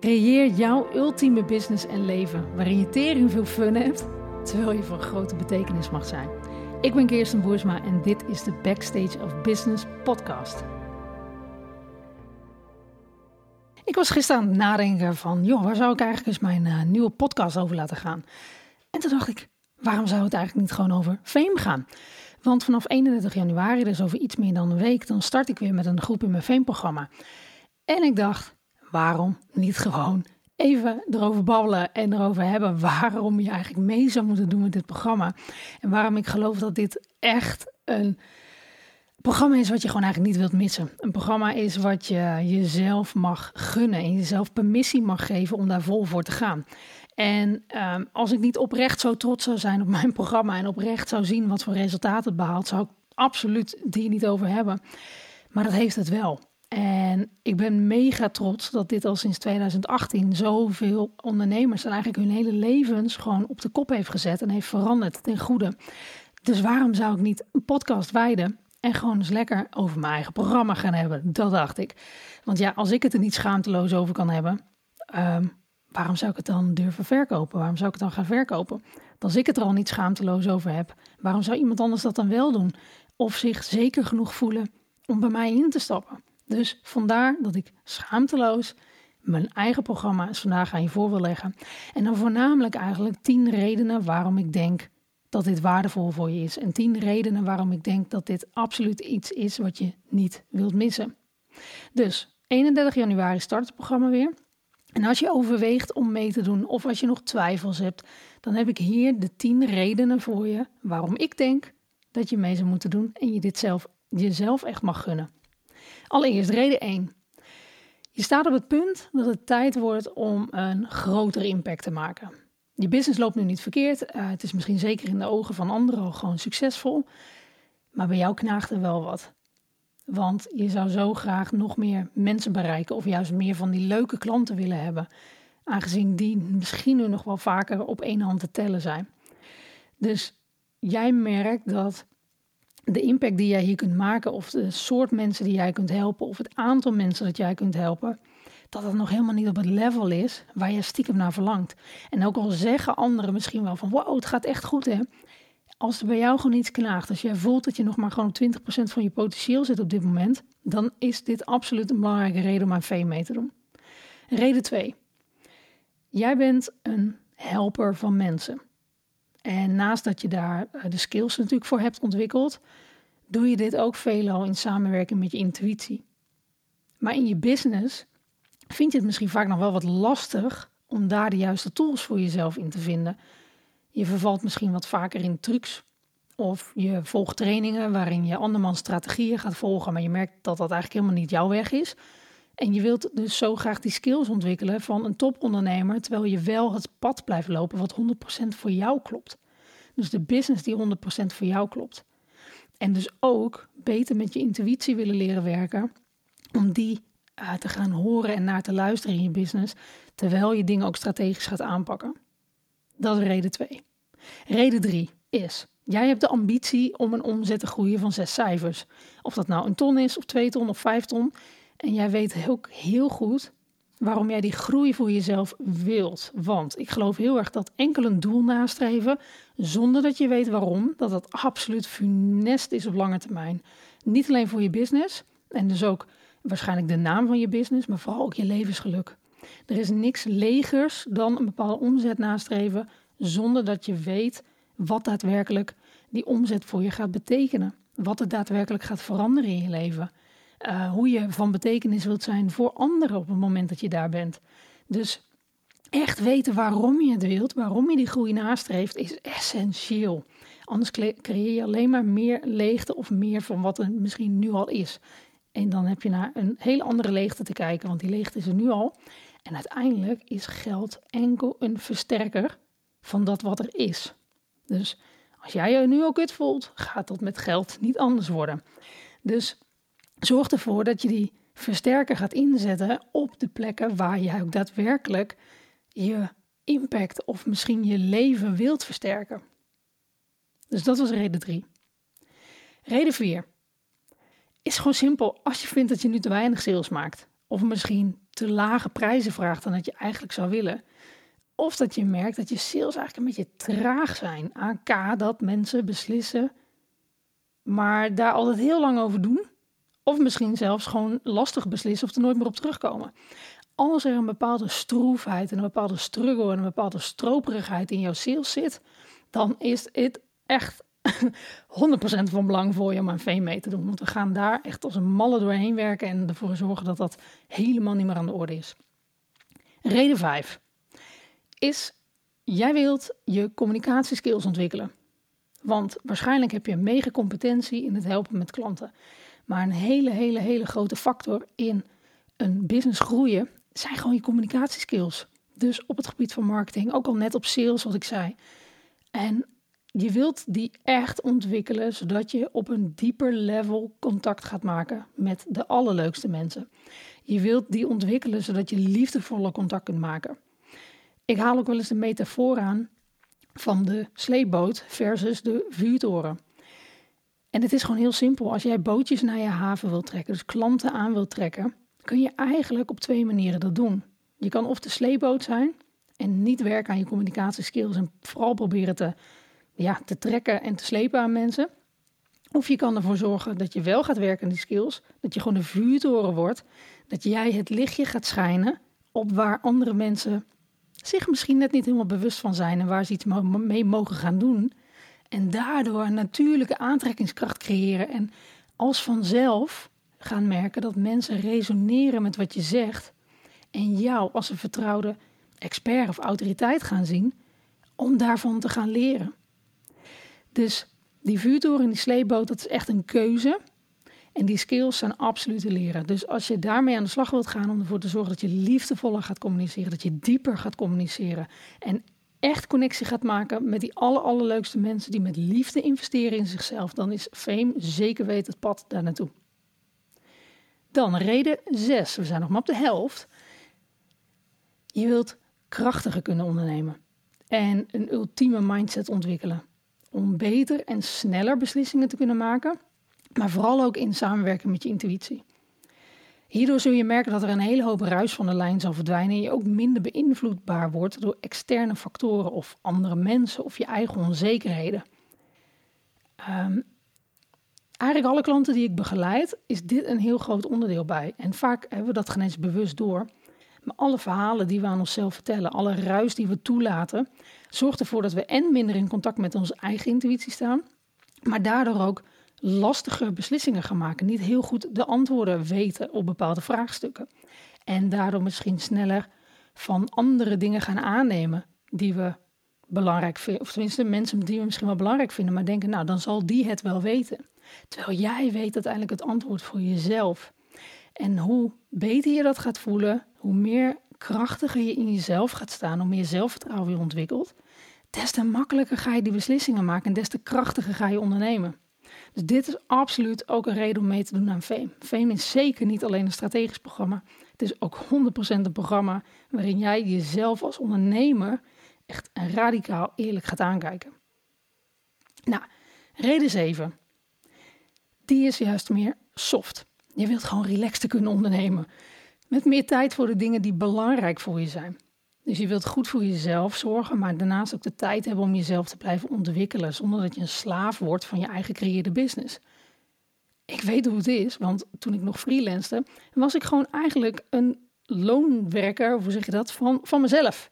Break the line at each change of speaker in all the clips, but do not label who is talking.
Creëer jouw ultieme business en leven waarin je tering veel fun hebt, terwijl je van grote betekenis mag zijn. Ik ben Kirsten Boersma en dit is de Backstage of Business podcast. Ik was gisteren aan het nadenken van, joh, waar zou ik eigenlijk eens mijn uh, nieuwe podcast over laten gaan? En toen dacht ik, waarom zou het eigenlijk niet gewoon over fame gaan? Want vanaf 31 januari, dus over iets meer dan een week, dan start ik weer met een groep in mijn fame-programma. En ik dacht, waarom niet gewoon even erover babbelen en erover hebben waarom je eigenlijk mee zou moeten doen met dit programma. En waarom ik geloof dat dit echt een programma is wat je gewoon eigenlijk niet wilt missen. Een programma is wat je jezelf mag gunnen en jezelf permissie mag geven om daar vol voor te gaan. En um, als ik niet oprecht zo trots zou zijn op mijn programma en oprecht zou zien wat voor resultaten het behaalt, zou ik absoluut die niet over hebben. Maar dat heeft het wel. En ik ben mega trots dat dit al sinds 2018 zoveel ondernemers en eigenlijk hun hele levens gewoon op de kop heeft gezet en heeft veranderd ten goede. Dus waarom zou ik niet een podcast wijden en gewoon eens lekker over mijn eigen programma gaan hebben? Dat dacht ik. Want ja, als ik het er niet schaamteloos over kan hebben, um, waarom zou ik het dan durven verkopen? Waarom zou ik het dan gaan verkopen? Als ik het er al niet schaamteloos over heb, waarom zou iemand anders dat dan wel doen? Of zich zeker genoeg voelen om bij mij in te stappen? Dus vandaar dat ik schaamteloos mijn eigen programma's vandaag aan je voor wil leggen. En dan voornamelijk eigenlijk tien redenen waarom ik denk dat dit waardevol voor je is. En tien redenen waarom ik denk dat dit absoluut iets is wat je niet wilt missen. Dus 31 januari start het programma weer. En als je overweegt om mee te doen of als je nog twijfels hebt, dan heb ik hier de tien redenen voor je waarom ik denk dat je mee zou moeten doen en je dit zelf, jezelf echt mag gunnen. Allereerst reden 1. Je staat op het punt dat het tijd wordt om een grotere impact te maken. Je business loopt nu niet verkeerd. Uh, het is misschien zeker in de ogen van anderen al gewoon succesvol. Maar bij jou knaagt er wel wat. Want je zou zo graag nog meer mensen bereiken of juist meer van die leuke klanten willen hebben. Aangezien die misschien nu nog wel vaker op één hand te tellen zijn. Dus jij merkt dat de impact die jij hier kunt maken, of de soort mensen die jij kunt helpen, of het aantal mensen dat jij kunt helpen, dat het nog helemaal niet op het level is waar je stiekem naar verlangt. En ook al zeggen anderen misschien wel van wow, het gaat echt goed hè. Als er bij jou gewoon iets knaagt, als jij voelt dat je nog maar gewoon 20% van je potentieel zit op dit moment, dan is dit absoluut een belangrijke reden om aan vee mee te doen. Reden 2. Jij bent een helper van mensen. En naast dat je daar eh, de skills natuurlijk voor hebt ontwikkeld, doe je dit ook veelal in samenwerking met je intuïtie. Maar in je business vind je het misschien vaak nog wel wat lastig om daar de juiste tools voor jezelf in te vinden. Je vervalt misschien wat vaker in trucs. Of je volgt trainingen waarin je andermans strategieën gaat volgen, maar je merkt dat dat eigenlijk helemaal niet jouw weg is. En je wilt dus zo graag die skills ontwikkelen van een topondernemer, terwijl je wel het pad blijft lopen wat 100% voor jou klopt. Dus de business die 100% voor jou klopt. En dus ook beter met je intuïtie willen leren werken, om die uh, te gaan horen en naar te luisteren in je business, terwijl je dingen ook strategisch gaat aanpakken. Dat is reden 2. Reden 3 is, jij hebt de ambitie om een omzet te groeien van zes cijfers. Of dat nou een ton is, of twee ton, of vijf ton. En jij weet ook heel goed waarom jij die groei voor jezelf wilt. Want ik geloof heel erg dat enkel een doel nastreven, zonder dat je weet waarom, dat dat absoluut funest is op lange termijn. Niet alleen voor je business, en dus ook waarschijnlijk de naam van je business, maar vooral ook je levensgeluk. Er is niks legers dan een bepaalde omzet nastreven, zonder dat je weet wat daadwerkelijk die omzet voor je gaat betekenen. Wat het daadwerkelijk gaat veranderen in je leven. Uh, hoe je van betekenis wilt zijn voor anderen op het moment dat je daar bent. Dus echt weten waarom je het wilt, waarom je die groei nastreeft, is essentieel. Anders creëer je alleen maar meer leegte of meer van wat er misschien nu al is. En dan heb je naar een hele andere leegte te kijken, want die leegte is er nu al. En uiteindelijk is geld enkel een versterker van dat wat er is. Dus als jij je nu ook kut voelt, gaat dat met geld niet anders worden. Dus zorg ervoor dat je die versterker gaat inzetten op de plekken waar jij ook daadwerkelijk je impact of misschien je leven wilt versterken. Dus dat was reden 3. Reden 4 is gewoon simpel. Als je vindt dat je nu te weinig sales maakt, of misschien te lage prijzen vraagt dan dat je eigenlijk zou willen. Of dat je merkt dat je sales eigenlijk een beetje traag zijn. AK dat mensen beslissen, maar daar altijd heel lang over doen. Of misschien zelfs gewoon lastig beslissen of er nooit meer op terugkomen. Als er een bepaalde stroefheid en een bepaalde struggle en een bepaalde stroperigheid in jouw sales zit, dan is het echt 100% van belang voor je om aan veen mee te doen. Want we gaan daar echt als een malle doorheen werken en ervoor zorgen dat dat helemaal niet meer aan de orde is. Reden 5 is, jij wilt je communicatieskills ontwikkelen. Want waarschijnlijk heb je een mega competentie in het helpen met klanten. Maar een hele, hele, hele grote factor in een business groeien zijn gewoon je communicatieskills. Dus op het gebied van marketing, ook al net op sales, wat ik zei. En je wilt die echt ontwikkelen, zodat je op een dieper level contact gaat maken met de allerleukste mensen. Je wilt die ontwikkelen, zodat je liefdevolle contact kunt maken. Ik haal ook wel eens de metafoor aan van de sleepboot versus de vuurtoren. En het is gewoon heel simpel. Als jij bootjes naar je haven wilt trekken, dus klanten aan wilt trekken, kun je eigenlijk op twee manieren dat doen. Je kan of de sleepboot zijn en niet werken aan je communicatieskills en vooral proberen te, ja, te trekken en te slepen aan mensen. Of je kan ervoor zorgen dat je wel gaat werken aan die skills, dat je gewoon een vuurtoren wordt, dat jij het lichtje gaat schijnen op waar andere mensen zich misschien net niet helemaal bewust van zijn en waar ze iets mee mogen gaan doen. En daardoor een natuurlijke aantrekkingskracht creëren en als vanzelf gaan merken dat mensen resoneren met wat je zegt en jou als een vertrouwde expert of autoriteit gaan zien om daarvan te gaan leren. Dus die vuurtoren en die sleepboot, dat is echt een keuze. En die skills zijn absoluut te leren. Dus als je daarmee aan de slag wilt gaan om ervoor te zorgen dat je liefdevoller gaat communiceren, dat je dieper gaat communiceren en echt connectie gaat maken met die aller, allerleukste mensen die met liefde investeren in zichzelf, dan is Fame zeker weten het pad daar naartoe. Dan reden 6. We zijn nog maar op de helft. Je wilt krachtiger kunnen ondernemen en een ultieme mindset ontwikkelen om beter en sneller beslissingen te kunnen maken, maar vooral ook in samenwerking met je intuïtie. Hierdoor zul je merken dat er een hele hoop ruis van de lijn zal verdwijnen en je ook minder beïnvloedbaar wordt door externe factoren of andere mensen of je eigen onzekerheden. Um, eigenlijk alle klanten die ik begeleid, is dit een heel groot onderdeel bij. En vaak hebben we dat geen bewust door. Maar alle verhalen die we aan onszelf vertellen, alle ruis die we toelaten, zorgt ervoor dat we en minder in contact met onze eigen intuïtie staan, maar daardoor ook lastige beslissingen gaan maken. Niet heel goed de antwoorden weten op bepaalde vraagstukken. En daardoor misschien sneller van andere dingen gaan aannemen die we belangrijk vinden. Of tenminste mensen die we misschien wel belangrijk vinden, maar denken, nou dan zal die het wel weten. Terwijl jij weet uiteindelijk het antwoord voor jezelf. En hoe beter je dat gaat voelen, hoe meer krachtiger je in jezelf gaat staan, hoe meer zelfvertrouwen je ontwikkelt, des te makkelijker ga je die beslissingen maken en des te krachtiger ga je ondernemen. Dus dit is absoluut ook een reden om mee te doen aan Fame. Fame is zeker niet alleen een strategisch programma. Het is ook 100% een programma waarin jij jezelf als ondernemer echt radicaal eerlijk gaat aankijken. Nou, reden 7 die is juist meer soft. Je wilt gewoon relaxed kunnen ondernemen. Met meer tijd voor de dingen die belangrijk voor je zijn. Dus je wilt goed voor jezelf zorgen, maar daarnaast ook de tijd hebben om jezelf te blijven ontwikkelen, zonder dat je een slaaf wordt van je eigen creëerde business. Ik weet hoe het is, want toen ik nog freelancede, was ik gewoon eigenlijk een loonwerker, hoe zeg je dat, van, van mezelf.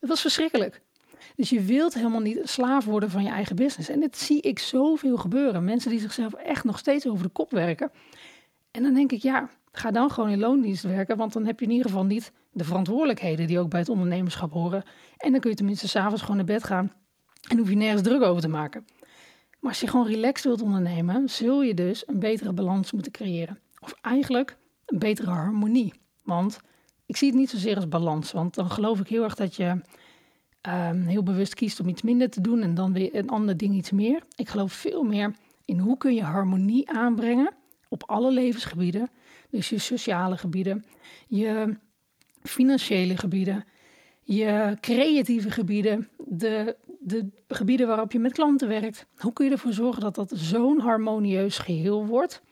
Het was verschrikkelijk. Dus je wilt helemaal niet slaaf worden van je eigen business. En dit zie ik zoveel gebeuren. Mensen die zichzelf echt nog steeds over de kop werken. En dan denk ik, ja, ga dan gewoon in loondienst werken. Want dan heb je in ieder geval niet de verantwoordelijkheden die ook bij het ondernemerschap horen. En dan kun je tenminste s'avonds gewoon naar bed gaan. En hoef je nergens druk over te maken. Maar als je gewoon relaxed wilt ondernemen, zul je dus een betere balans moeten creëren. Of eigenlijk een betere harmonie. Want ik zie het niet zozeer als balans. Want dan geloof ik heel erg dat je um, heel bewust kiest om iets minder te doen en dan weer een ander ding iets meer. Ik geloof veel meer in hoe kun je harmonie aanbrengen op alle levensgebieden. Dus je sociale gebieden, je financiële gebieden, je creatieve gebieden, de, de gebieden waarop je met klanten werkt. Hoe kun je ervoor zorgen dat dat zo'n harmonieus geheel wordt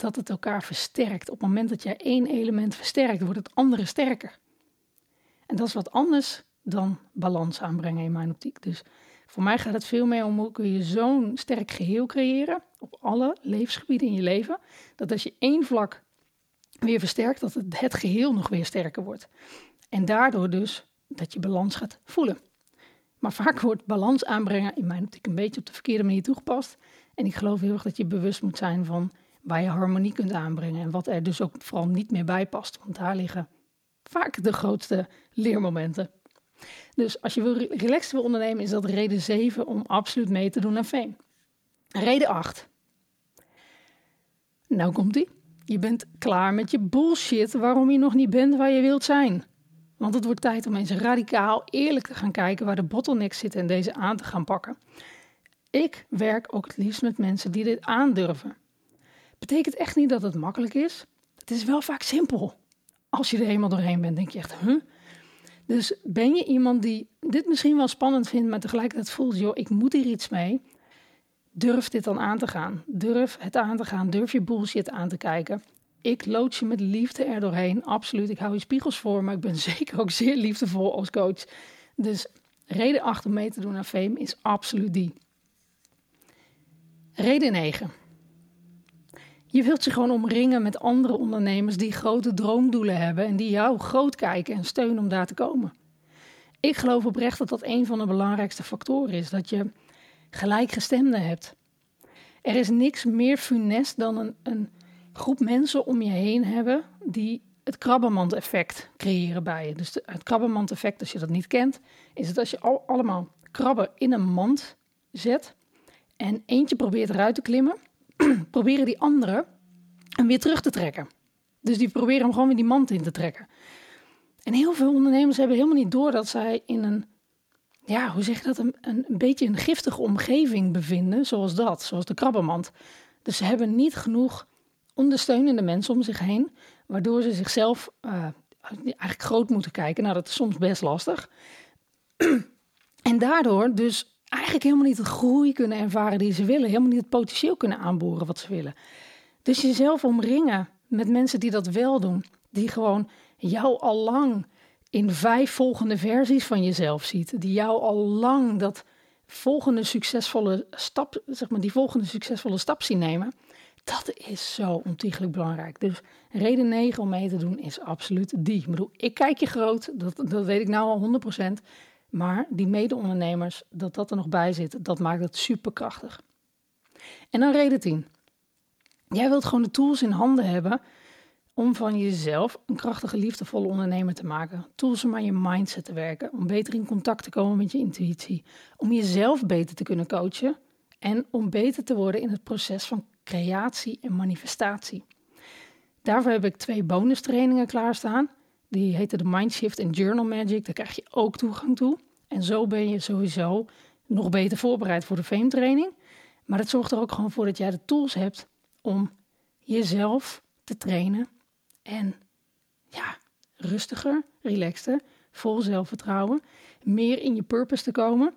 dat het elkaar versterkt. Op het moment dat jij één element versterkt, wordt het andere sterker. En dat is wat anders dan balans aanbrengen in mijn optiek. Dus voor mij gaat het veel meer om hoe kun je zo'n sterk geheel creëren op alle levensgebieden in je leven, dat als je één vlak weer versterkt, dat het, geheel nog weer sterker wordt. En daardoor dus dat je balans gaat voelen. Maar vaak wordt balans aanbrengen in mijn optiek een beetje op de verkeerde manier toegepast. En ik geloof heel erg dat je bewust moet zijn van waar je harmonie kunt aanbrengen. En wat er dus ook vooral niet meer bij past. Want daar liggen vaak de grootste leermomenten. Dus als je wil relaxed wil ondernemen, is dat reden 7 om absoluut mee te doen aan fame. Reden 8. Nou komt ie. Je bent klaar met je bullshit waarom je nog niet bent waar je wilt zijn. Want het wordt tijd om eens radicaal eerlijk te gaan kijken waar de bottlenecks zitten en deze aan te gaan pakken. Ik werk ook het liefst met mensen die dit aandurven. Betekent echt niet dat het makkelijk is. Het is wel vaak simpel. Als je er helemaal doorheen bent, denk je echt, huh? Dus ben je iemand die dit misschien wel spannend vindt, maar tegelijkertijd voelt, joh, ik moet hier iets mee. Durf dit dan aan te gaan. Durf het aan te gaan. Durf je bullshit aan te kijken. Ik lood je met liefde er doorheen. Absoluut. Ik hou je spiegels voor, maar ik ben zeker ook zeer liefdevol als coach. Dus reden achter mee te doen aan Fame is absoluut die. Reden 9. Je wilt je gewoon omringen met andere ondernemers die grote droomdoelen hebben en die jou groot kijken en steunen om daar te komen. Ik geloof oprecht dat dat een van de belangrijkste factoren is, dat je gelijkgestemden hebt. Er is niks meer funest dan een, een groep mensen om je heen hebben die het krabbenmand-effect creëren bij je. Dus het krabbenmand-effect, als je dat niet kent, is het als je al, allemaal krabben in een mand zet en eentje probeert eruit te klimmen, proberen die andere hem weer terug te trekken. Dus die proberen hem gewoon weer die mand in te trekken. En heel veel ondernemers hebben helemaal niet door dat zij in een, ja, hoe zeg je dat, een, een, beetje een giftige omgeving bevinden, zoals dat, zoals de krabbenmand. Dus ze hebben niet genoeg ondersteunende mensen om zich heen, waardoor ze zichzelf uh, eigenlijk groot moeten kijken. Nou, dat is soms best lastig. en daardoor dus eigenlijk helemaal niet de groei kunnen ervaren die ze willen, helemaal niet het potentieel kunnen aanboren wat ze willen. Dus jezelf omringen met mensen die dat wel doen, die gewoon jou al lang in vijf volgende versies van jezelf ziet, die jou al lang dat volgende succesvolle stap, zeg maar, die volgende succesvolle stap zien nemen. Dat is zo ontiegelijk belangrijk. Dus reden 9 om mee te doen is absoluut die. Ik bedoel, ik kijk je groot, dat, dat weet ik nou al 100%. Maar die mede-ondernemers, dat dat er nog bij zit, dat maakt het superkrachtig. En dan reden 10. Jij wilt gewoon de tools in handen hebben om van jezelf een krachtige, liefdevolle ondernemer te maken. Tools om aan je mindset te werken, om beter in contact te komen met je intuïtie, om jezelf beter te kunnen coachen en om beter te worden in het proces van creatie en manifestatie. Daarvoor heb ik twee bonus trainingen klaarstaan. Die heten de Mindshift en Journal Magic. Daar krijg je ook toegang toe. En zo ben je sowieso nog beter voorbereid voor de Fame training. Maar het zorgt er ook gewoon voor dat jij de tools hebt om jezelf te trainen. En ja, rustiger, relaxter, vol zelfvertrouwen. Meer in je purpose te komen.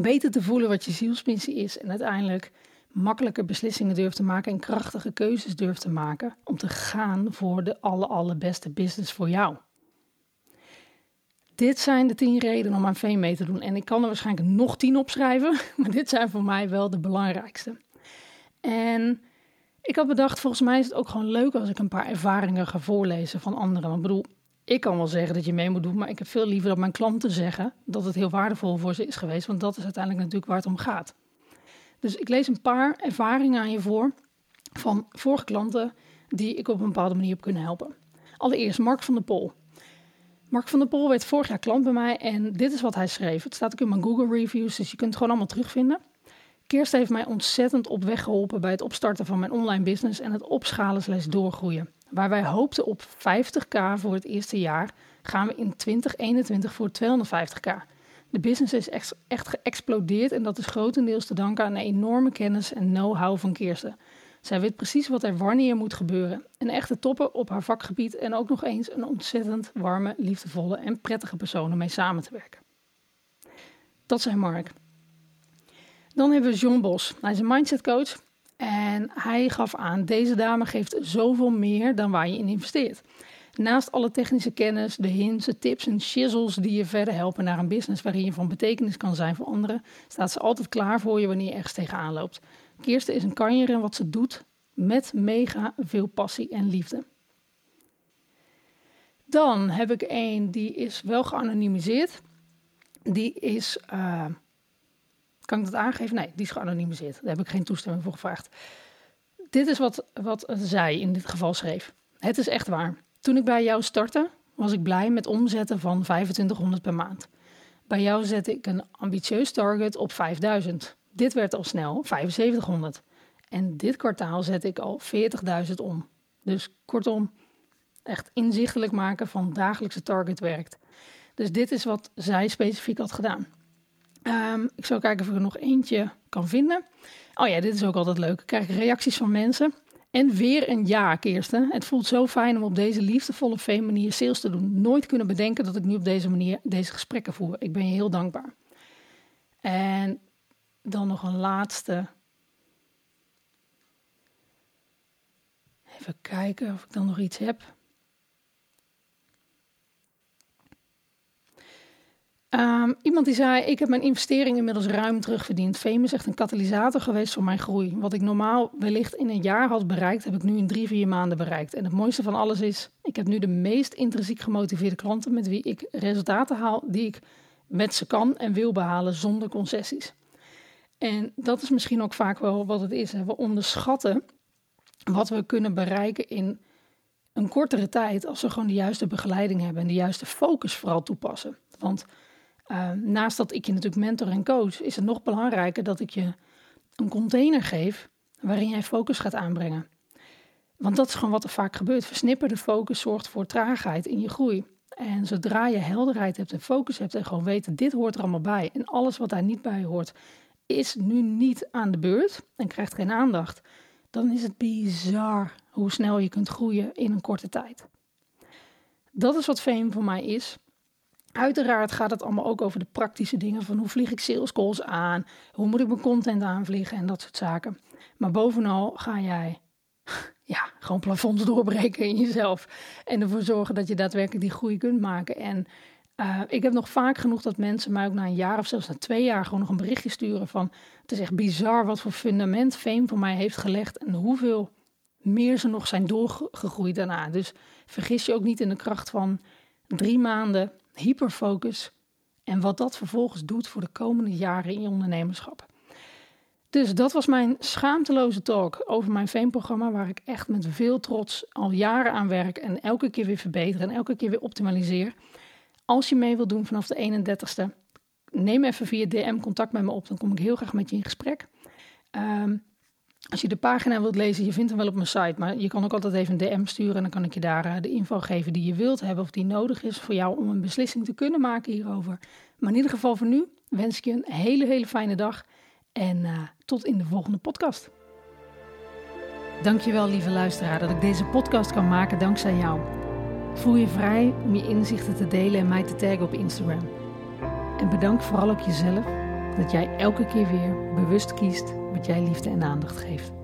Beter te voelen wat je zielsmissie is. En uiteindelijk makkelijker beslissingen durft te maken en krachtige keuzes durft te maken om te gaan voor de alle allerbeste business voor jou. Dit zijn de tien redenen om aan Veen mee te doen. En ik kan er waarschijnlijk nog tien opschrijven, maar dit zijn voor mij wel de belangrijkste. En ik had bedacht, volgens mij is het ook gewoon leuk als ik een paar ervaringen ga voorlezen van anderen. Want ik bedoel, ik kan wel zeggen dat je mee moet doen, maar ik heb veel liever dat mijn klanten zeggen dat het heel waardevol voor ze is geweest. Want dat is uiteindelijk natuurlijk waar het om gaat. Dus ik lees een paar ervaringen aan je voor van vorige klanten die ik op een bepaalde manier heb kunnen helpen. Allereerst Mark van der Pol. Mark van der Pol werd vorig jaar klant bij mij en dit is wat hij schreef. Het staat ook in mijn Google reviews, dus je kunt het gewoon allemaal terugvinden. Kirst heeft mij ontzettend op weg geholpen bij het opstarten van mijn online business en het opschalen slash doorgroeien. Waar wij hoopten op 50k voor het eerste jaar, gaan we in 2021 voor 250k. De business is echt, echt geëxplodeerd en dat is grotendeels te danken aan de enorme kennis en know-how van Kirsten. Zij weet precies wat er wanneer moet gebeuren. Een echte topper op haar vakgebied en ook nog eens een ontzettend warme, liefdevolle en prettige persoon om mee samen te werken. Dat zijn Mark. Dan hebben we John Bos. Hij is een mindset coach En hij gaf aan, deze dame geeft zoveel meer dan waar je in investeert. Naast alle technische kennis, de hints, de tips en shizzles die je verder helpen naar een business waarin je van betekenis kan zijn voor anderen, staat ze altijd klaar voor je wanneer je ergens tegenaan loopt. Kirsten is een kanjer in wat ze doet met mega veel passie en liefde. Dan heb ik een die is wel geanonimiseerd. Die is. Uh, kan ik dat aangeven? Nee, die is geanonimiseerd. Daar heb ik geen toestemming voor gevraagd. Dit is wat, wat zij in dit geval schreef. Het is echt waar. Toen ik bij jou startte, was ik blij met omzetten van 2500 per maand. Bij jou zette ik een ambitieus target op 5000. Dit werd al snel 7500. En dit kwartaal zet ik al 40.000 om. Dus kortom, echt inzichtelijk maken van dagelijkse target werkt. Dus dit is wat zij specifiek had gedaan. Um, ik zal kijken of ik er nog eentje kan vinden. Oh ja, dit is ook altijd leuk. Ik krijg reacties van mensen. En weer een ja, Kirsten. Het voelt zo fijn om op deze liefdevolle, fame manier sales te doen. Nooit kunnen bedenken dat ik nu op deze manier deze gesprekken voer. Ik ben je heel dankbaar. En dan nog een laatste. Even kijken of ik dan nog iets heb. Ehm, iemand die zei: Ik heb mijn investering inmiddels ruim terugverdiend. Fame is echt een katalysator geweest voor mijn groei. Wat ik normaal wellicht in een jaar had bereikt, heb ik nu in drie, vier maanden bereikt. En het mooiste van alles is: ik heb nu de meest intrinsiek gemotiveerde klanten met wie ik resultaten haal die ik met ze kan en wil behalen zonder concessies. En dat is misschien ook vaak wel wat het is. We onderschatten wat we kunnen bereiken in een kortere tijd als we gewoon de juiste begeleiding hebben en de juiste focus vooral toepassen. Want uh, naast dat ik je natuurlijk mentor en coach, is het nog belangrijker dat ik je een container geef waarin jij focus gaat aanbrengen. Want dat is gewoon wat er vaak gebeurt. Versnipperde focus zorgt voor traagheid in je groei. En zodra je helderheid hebt en focus hebt en gewoon weet, dit hoort er allemaal bij. En alles wat daar niet bij hoort, is nu niet aan de beurt en krijgt geen aandacht. Dan is het bizar hoe snel je kunt groeien in een korte tijd. Dat is wat fame voor mij is. Uiteraard gaat het allemaal ook over de praktische dingen van hoe vlieg ik sales calls aan, hoe moet ik mijn content aanvliegen en dat soort zaken. Maar bovenal ga jij ja, gewoon plafonds doorbreken in jezelf en ervoor zorgen dat je daadwerkelijk die groei kunt maken. En uh, ik heb nog vaak genoeg dat mensen mij ook na een jaar of zelfs na twee jaar gewoon nog een berichtje sturen van het is echt bizar wat voor fundament Fame voor mij heeft gelegd en hoeveel meer ze nog zijn doorgegroeid daarna. Dus vergis je ook niet in de kracht van drie maanden hyperfocus en wat dat vervolgens doet voor de komende jaren in je ondernemerschap. Dus dat was mijn schaamteloze talk over mijn Fame-programma, waar ik echt met veel trots al jaren aan werk en elke keer weer verbeter en elke keer weer optimaliseer. Als je mee wilt doen vanaf de 31ste, neem even via DM contact met me op, dan kom ik heel graag met je in gesprek. Um, als je de pagina wilt lezen, je vindt hem wel op mijn site, maar je kan ook altijd even een DM sturen en dan kan ik je daar uh, de info geven die je wilt hebben of die nodig is voor jou om een beslissing te kunnen maken hierover. Maar in ieder geval voor nu wens ik je een hele, hele fijne dag en uh, tot in de volgende podcast. Dankjewel lieve luisteraar dat ik deze podcast kan maken dankzij jou. Voel je vrij om je inzichten te delen en mij te taggen op Instagram. En bedank vooral ook jezelf dat jij elke keer weer bewust kiest jij liefde en aandacht geeft.